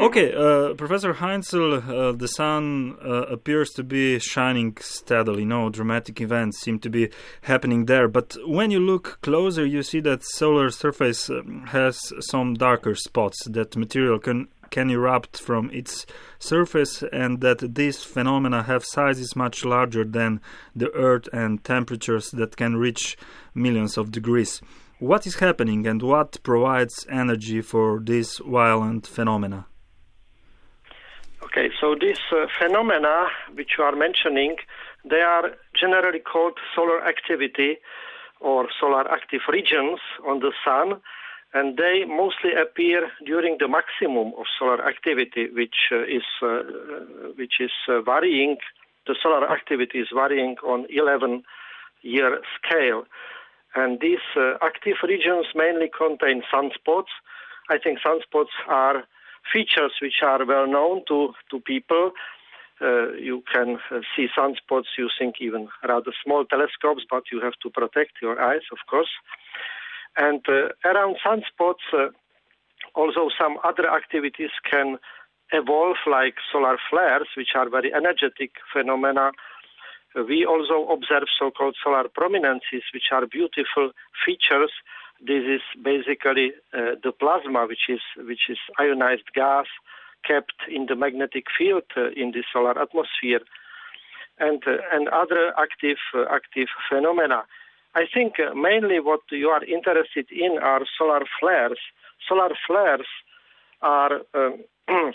Okay, uh, Professor Heinzel, uh, the sun uh, appears to be shining steadily. No dramatic events seem to be happening there. But when you look closer, you see that solar surface um, has some darker spots. That material can can erupt from its surface, and that these phenomena have sizes much larger than the Earth and temperatures that can reach millions of degrees. What is happening, and what provides energy for these violent phenomena? Okay, so these uh, phenomena which you are mentioning, they are generally called solar activity or solar active regions on the sun, and they mostly appear during the maximum of solar activity, which uh, is uh, which is uh, varying. The solar activity is varying on 11 year scale, and these uh, active regions mainly contain sunspots. I think sunspots are features which are well known to, to people. Uh, you can uh, see sunspots using even rather small telescopes, but you have to protect your eyes, of course. And uh, around sunspots, uh, also some other activities can evolve, like solar flares, which are very energetic phenomena. We also observe so-called solar prominences, which are beautiful features this is basically uh, the plasma, which is which is ionized gas kept in the magnetic field uh, in the solar atmosphere, and uh, and other active uh, active phenomena. I think uh, mainly what you are interested in are solar flares. Solar flares are um,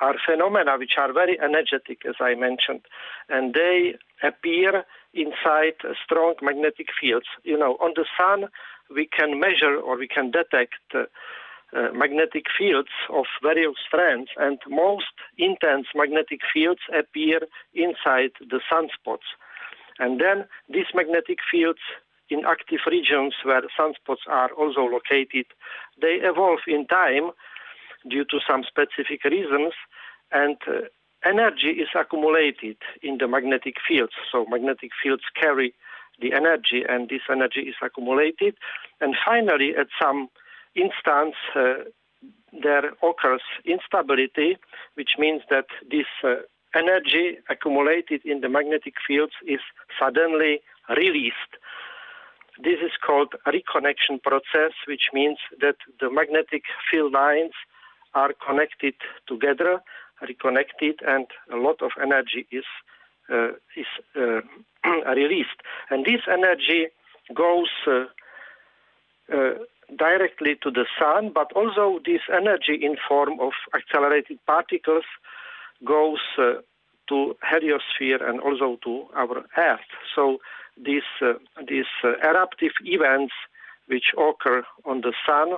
are phenomena which are very energetic, as I mentioned, and they appear inside strong magnetic fields. You know, on the sun we can measure or we can detect uh, uh, magnetic fields of various strengths, and most intense magnetic fields appear inside the sunspots. And then these magnetic fields in active regions where sunspots are also located, they evolve in time due to some specific reasons, and uh, energy is accumulated in the magnetic fields. So magnetic fields carry the energy, and this energy is accumulated. And finally, at some instance, uh, there occurs instability, which means that this uh, energy accumulated in the magnetic fields is suddenly released. This is called reconnection process, which means that the magnetic field lines are connected together, reconnected, and a lot of energy is uh, is uh, released. And this energy goes uh, directly to the sun, but also this energy in form of accelerated particles goes uh, to heliosphere and also to our Earth. So these uh, these uh, eruptive events which occur on the sun,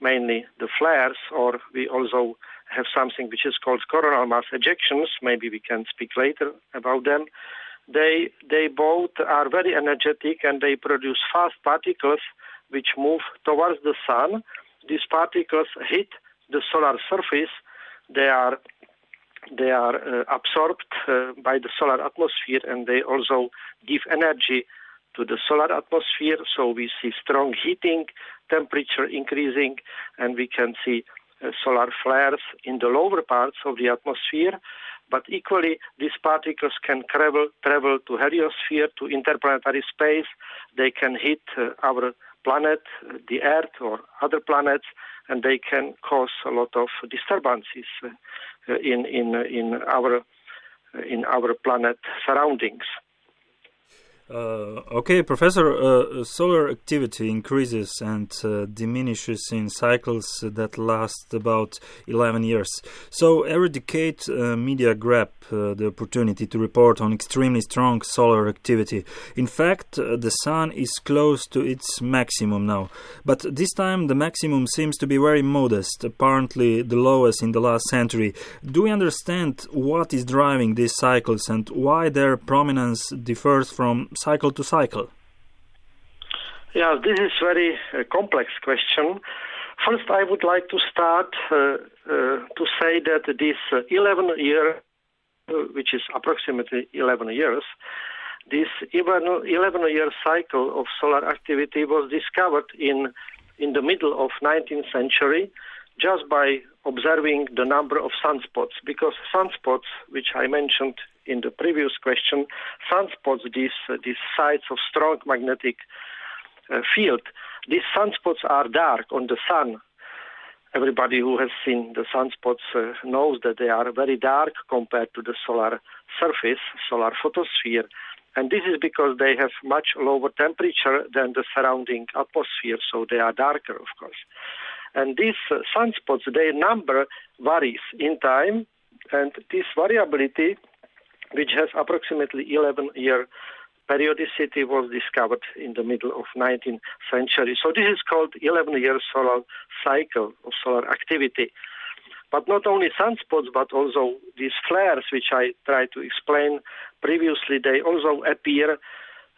mainly the flares, or we also have something which is called coronal mass ejections. Maybe we can speak later about them. They they both are very energetic and they produce fast particles which move towards the sun. These particles hit the solar surface. They are they are uh, absorbed uh, by the solar atmosphere and they also give energy to the solar atmosphere. So we see strong heating, temperature increasing, and we can see Eh, solar flares in the lower parts of the atmosphere. But equally, these particles can travel, travel to heliosphere, to interplanetary space. They can hit uh, our planet, eh, the Earth, or other planets, and they can cause a lot of disturbances in in in our in our planet surroundings. Uh, okay, Professor, uh, solar activity increases and uh, diminishes in cycles that last about 11 years. So, every decade, uh, media grab uh, the opportunity to report on extremely strong solar activity. In fact, uh, the sun is close to its maximum now. But this time, the maximum seems to be very modest, apparently the lowest in the last century. Do we understand what is driving these cycles and why their prominence differs from cycle to cycle? Yeah, this is very uh, complex question. First, I would like to start uh, uh, to say that this uh, 11 year, uh, which is approximately 11 years, this 11 year cycle of solar activity was discovered in in the middle of 19th century just by observing the number of sunspots, because sunspots, which I mentioned in the previous question, sunspots, these, uh, these sites of strong magnetic uh, field, these sunspots are dark on the sun. Everybody who has seen the sunspots uh, knows that they are very dark compared to the solar surface, solar photosphere. And this is because they have much lower temperature than the surrounding atmosphere, so they are darker, of course. And these uh, sunspots, their number varies in time, and this variability, which has approximately 11 year periodicity, was discovered in the middle of 19th century. So this is called 11 year solar cycle of solar activity. But not only sunspots, but also these flares, which I tried to explain previously, they also appear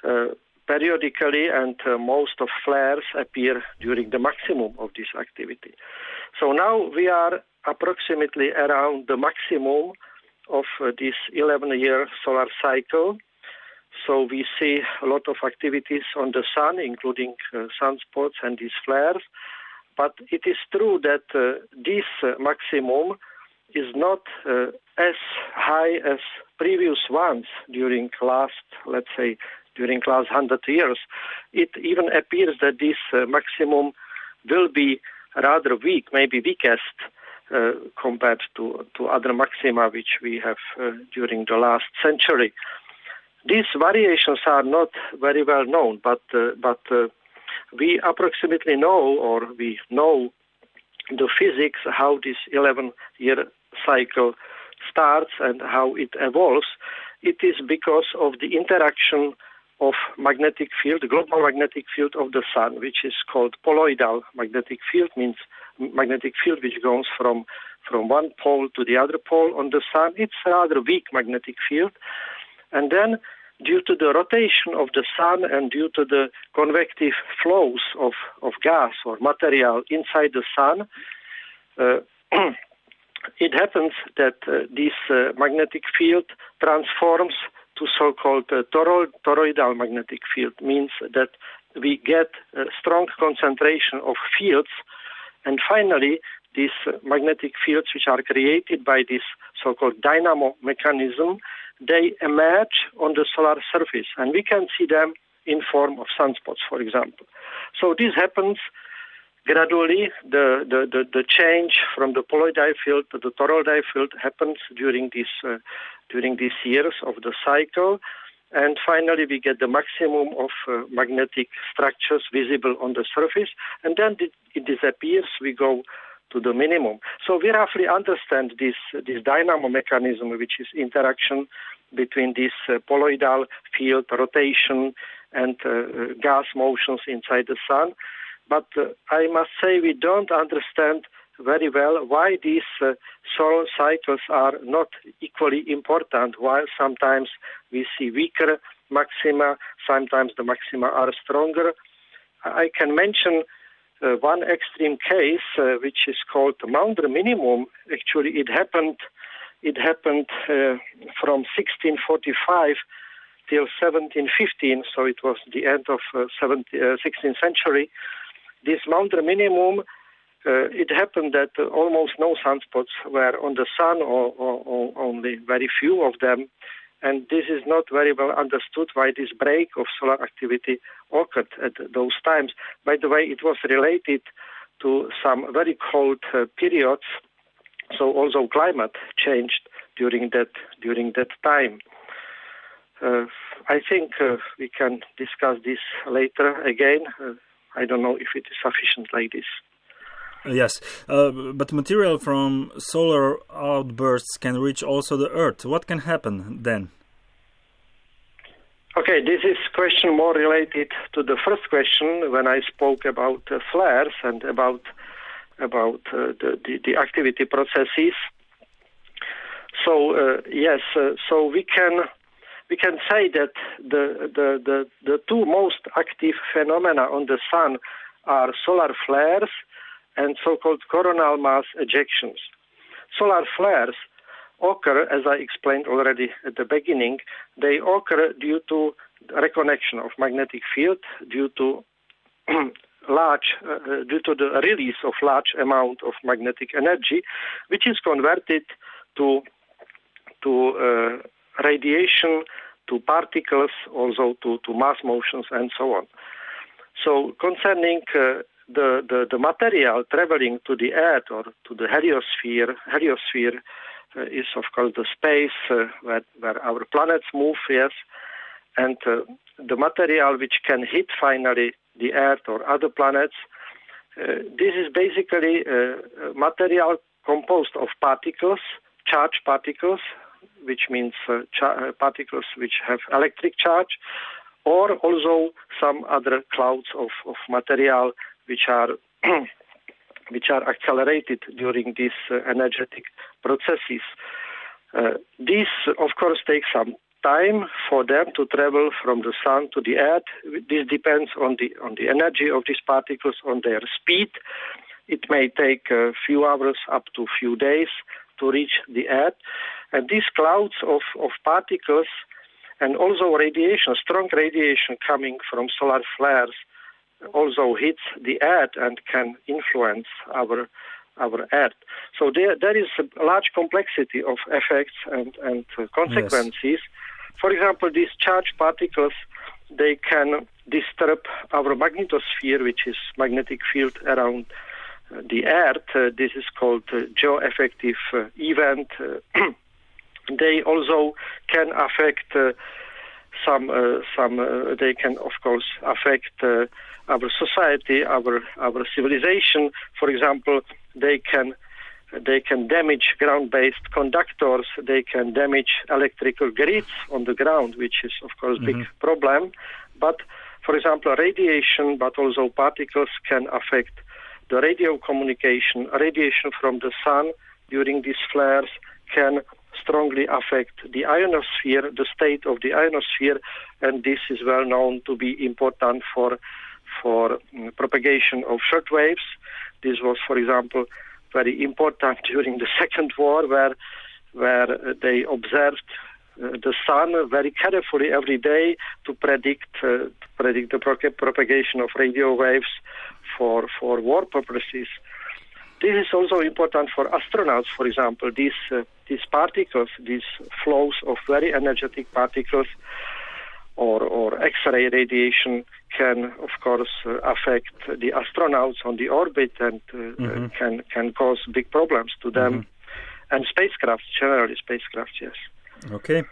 uh, periodically, and uh, most of flares appear during the maximum of this activity. So now we are approximately around the maximum of uh, this 11 year solar cycle. So we see a lot of activities on the sun, including uh, sunspots and these flares. But it is true that uh, this maximum is not uh, as high as previous ones during last, let's say, during the last 100 years, it even appears that this uh, maximum will be rather weak, maybe weakest uh, compared to, to other maxima which we have uh, during the last century. These variations are not very well known, but, uh, but uh, we approximately know, or we know the physics, how this 11 year cycle starts and how it evolves. It is because of the interaction of magnetic field, the global magnetic field of the sun, which is called poloidal magnetic field, means magnetic field which goes from from one pole to the other pole on the sun. It's a rather weak magnetic field, and then due to the rotation of the sun and due to the convective flows of of gas or material inside the sun. Uh, it happens that uh, this uh, magnetic field transforms to so-called uh, toroidal magnetic field means that we get a strong concentration of fields. And finally these uh, magnetic fields which are created by this so-called dynamo mechanism they emerge on the solar surface. And we can see them in form of sunspots for example. So this happens gradually the, the, the, the, change from the poloidal field to the toroidal field happens during these uh, during these years of the cycle. And finally we get the maximum of uh, magnetic structures visible on the surface. And then it, it, disappears. We go to the minimum. So we roughly understand this this dynamo mechanism which is interaction between this uh, poloidal field rotation and uh, gas motions inside the sun but uh, I must say we don't understand very well why these uh, solar cycles are not equally important, while sometimes we see weaker maxima, sometimes the maxima are stronger. I can mention uh, one extreme case, uh, which is called Maunder minimum. Actually, it happened. It happened uh, from 1645 till 1715, so it was the end of 17, 16th uh, century this Maunder minimum, uh, it happened that uh, almost no sunspots were on the sun, or, or, or, only very few of them. And this is not very well understood why this break of solar activity occurred at those times. By the way, it was related to some very cold uh, periods, so also climate changed during that during that time. Uh, I think uh, we can discuss this later again. I don't know if it is sufficient like this. Yes, uh, but material from solar outbursts can reach also the Earth. What can happen then? Okay, this is question more related to the first question when I spoke about uh, flares and about about uh, the, the, the activity processes. So uh, yes, uh, so we can we can say that the, the, the, the two most active phenomena on the sun are solar flares and so-called coronal mass ejections. Solar flares occur, as I explained already at the beginning, they occur due to reconnection of magnetic field, due to large, uh, due to the release of large amount of magnetic energy, which is converted to to uh, radiation, to particles, also to, to mass motions, and so on. So concerning uh, the, the, the material traveling to the Earth or to the heliosphere, heliosphere uh, is of course the space uh, where, where our planets move, yes, and uh, the material which can hit finally the Earth or other planets. Uh, this is basically uh, material composed of particles, charged particles, which means uh, char- particles which have electric charge, or also some other clouds of, of material which are which are accelerated during these uh, energetic processes. Uh, this, of course, takes some time for them to travel from the sun to the earth. This depends on the on the energy of these particles, on their speed. It may take a few hours up to a few days to reach the earth. And these clouds of, of particles and also radiation, strong radiation coming from solar flares, also hits the earth and can influence our our earth. So there there is a large complexity of effects and and consequences. Yes. For example, these charged particles they can disturb our magnetosphere, which is magnetic field around uh, the Earth. Uh, this is called uh, geo-effective uh, event. Uh, they also can affect uh, some some. they can of course affect our society, our our civilization. For example, they can they can damage ground-based conductors. They can damage electrical grids on the ground, which is of course mm-hmm. big problem. But for example, radiation, but also particles can affect the radio communication. Radiation from the sun during these flares can strongly affect the ionosphere, the state of the ionosphere, and this is well known to be important for for um, propagation of short waves. This was, for example, very important during the Second War, where where uh, they observed uh, the sun very carefully every day to predict uh, to predict the pro- propagation of radio waves for for war purposes. This is also important for astronauts, for example. These uh, these particles, these flows of very energetic particles, or or X-ray radiation can, of course, uh, affect the astronauts on the orbit and uh, mm-hmm. can can cause big problems to them mm-hmm. and spacecraft generally spacecraft. Yes. Okay.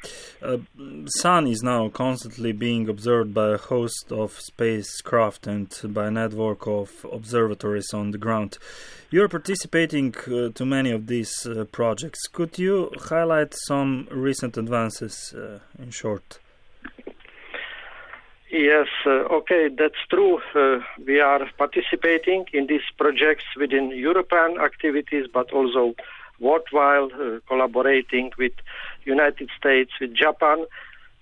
Uh, Sun is now constantly being observed by a host of spacecraft and by a network of observatories on the ground. You're participating uh, to many of these uh, projects. Could you highlight some recent advances uh, in short? Yes, uh, okay, that's true. Uh, we are participating in these projects within European activities, but also worthwhile collaborating with United States, with Japan.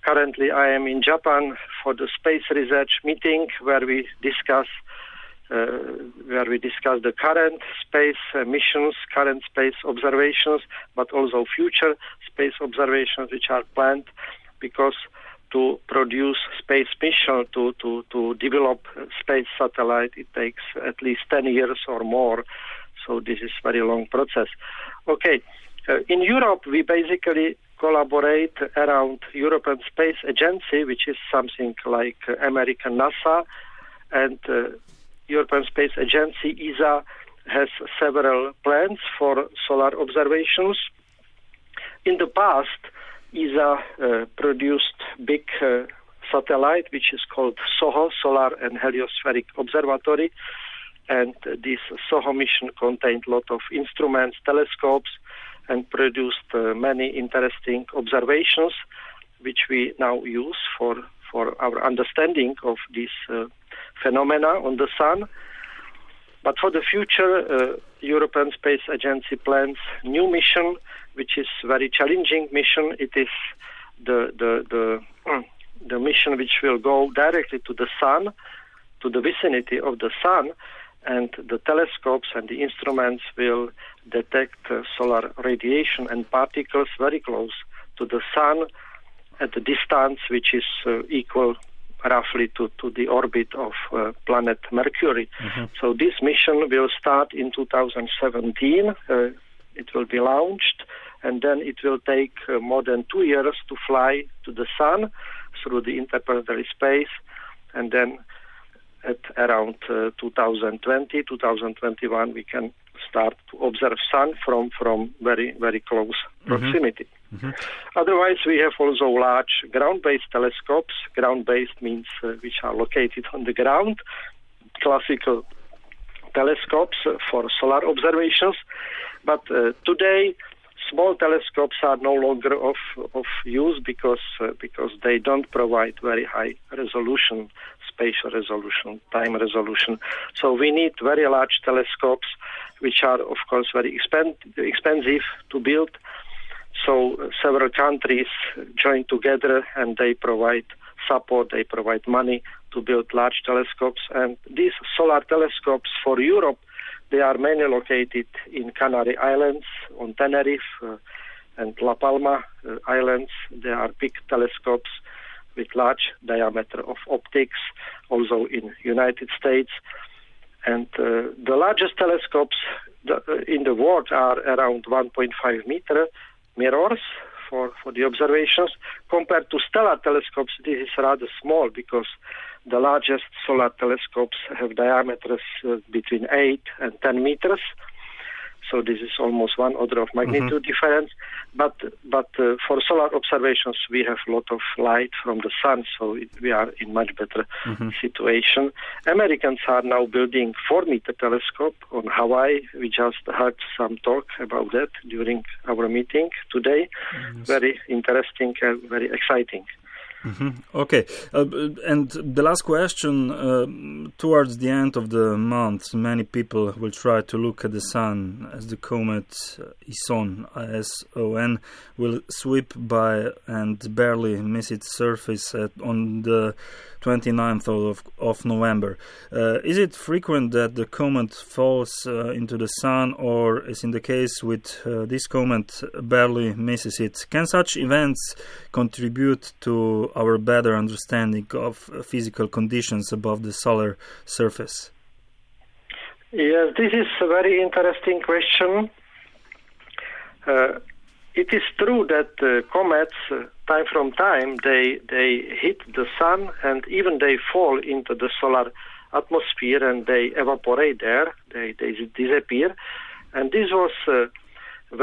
Currently, I am in Japan for the space research meeting where we discuss uh, where we discuss the current space missions, current space observations, but also future space observations which are planned because to produce space mission to, to, to develop space satellite it takes at least 10 years or more so this is very long process okay uh, in europe we basically collaborate around european space agency which is something like uh, american nasa and uh, european space agency esa has several plans for solar observations in the past ESA uh, produced big satellite which is called SOHO, Solar and Heliospheric Observatory. And this SOHO mission contained a lot of instruments, telescopes, and produced uh, many interesting observations, which we now use for, for our understanding of these uh, phenomena on the Sun. But for the future, uh, European Space Agency plans new mission which is very challenging mission. It is the the the, mm, the mission which will go directly to the sun, to the vicinity of the sun, and the telescopes and the instruments will detect uh, solar radiation and particles very close to the sun at a distance which is uh, equal roughly to, to the orbit of uh, planet Mercury. Mm-hmm. So this mission will start in 2017. Uh, it will be launched, and then it will take uh, more than two years to fly to the Sun through the interplanetary space, and then at around uh, 2020, 2021, we can start to observe sun from from very very close mm-hmm. proximity. Mm-hmm. Otherwise, we have also large ground-based telescopes. Ground-based means uh, which are located on the ground. Classical telescopes uh, for solar observations, but uh, today small telescopes are no longer of of use because uh, because they don't provide very high resolution, spatial resolution, time resolution. So we need very large telescopes, which are of course very expend- expensive to build. So uh, several countries join together and they provide support, they provide money to build large telescopes. And these solar telescopes for Europe they are mainly located in Canary Islands, on Tenerife, uh, and La Palma uh, Islands. They are big telescopes with large diameter of optics, also in United States. And uh, the largest telescopes uh, in the world are around 1.5 meter mirrors for, for the observations. Compared to stellar telescopes, this is rather small because the largest solar telescopes have diameters uh, between 8 and 10 meters. So this is almost one order of magnitude mm-hmm. difference. But but uh, for solar observations, we have a lot of light from the sun, so it, we are in much better mm-hmm. situation. Americans are now building four meter telescope on Hawaii. We just heard some talk about that during our meeting today. Very interesting and very exciting. Mm-hmm. Okay, uh, and the last question. Uh, towards the end of the month, many people will try to look at the sun as the comet Ison, I-S-O-N, will sweep by and barely miss its surface at, on the 29th of, of November. Uh, is it frequent that the comet falls uh, into the sun, or, as in the case with uh, this comet, barely misses it? Can such events contribute to our better understanding of physical conditions above the solar surface? Yes, this is a very interesting question. Uh, it is true that uh, comets, uh, time from time, they they hit the sun and even they fall into the solar atmosphere and they evaporate there. They they disappear, and this was uh,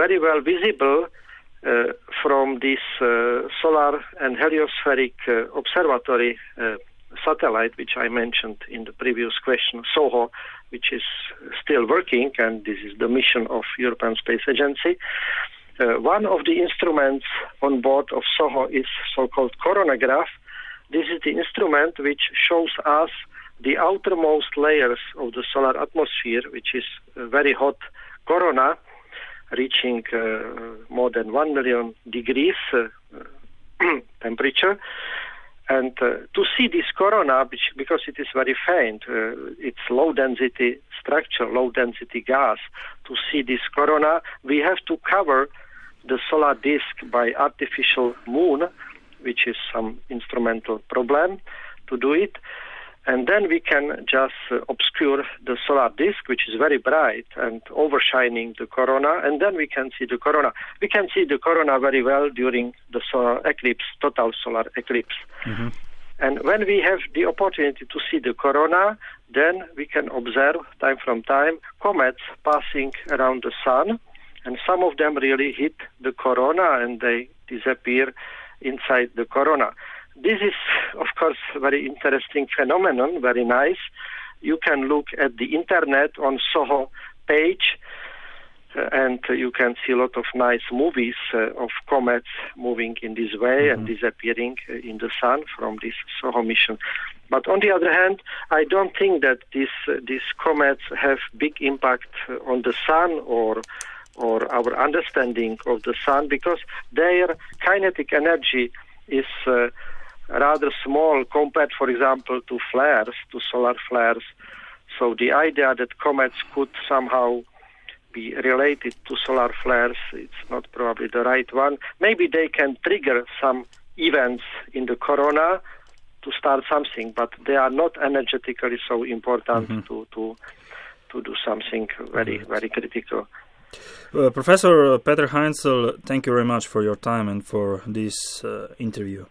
very well visible uh, from this uh, solar and heliospheric uh, observatory satellite, which I mentioned in the previous question, SOHO, which is still working, and this is the mission of European Space Agency. Uh, one of the instruments on board of SOHO is so-called coronagraph. This is the instrument which shows us the outermost layers of the solar atmosphere, which is very hot corona, reaching uh, more than 1 million degrees uh, temperature. And uh, to see this corona, which, because it is very faint, it's low density structure, low density gas, to see this corona, we have to cover the solar disk by artificial moon, which is some instrumental problem to do it. And then we can just uh, obscure the solar disk, which is very bright and overshining the corona, and then we can see the corona. We can see the corona very well during the solar eclipse, total solar eclipse. Mm-hmm. And when we have the opportunity to see the corona, then we can observe time from time comets passing around the sun and some of them really hit the corona and they disappear inside the corona. This is, of course, a very interesting phenomenon, very nice. You can look at the internet on Soho page, uh, and uh, you can see a lot of nice movies uh, of comets moving in this way mm-hmm. and disappearing uh, in the sun from this Soho mission. But on the other hand, I don't think that these uh, these comets have big impact on the sun or or our understanding of the sun because their kinetic energy is uh, rather small compared, for example, to flares, to solar flares. So the idea that comets could somehow be related to solar flares, it's not probably the right one. Maybe they can trigger some events in the corona to start something, but they are not energetically so important Mm-hmm. to to to do something very very critical. Uh, Professor Peter Heinzel, thank you very much for your time and for this uh, interview.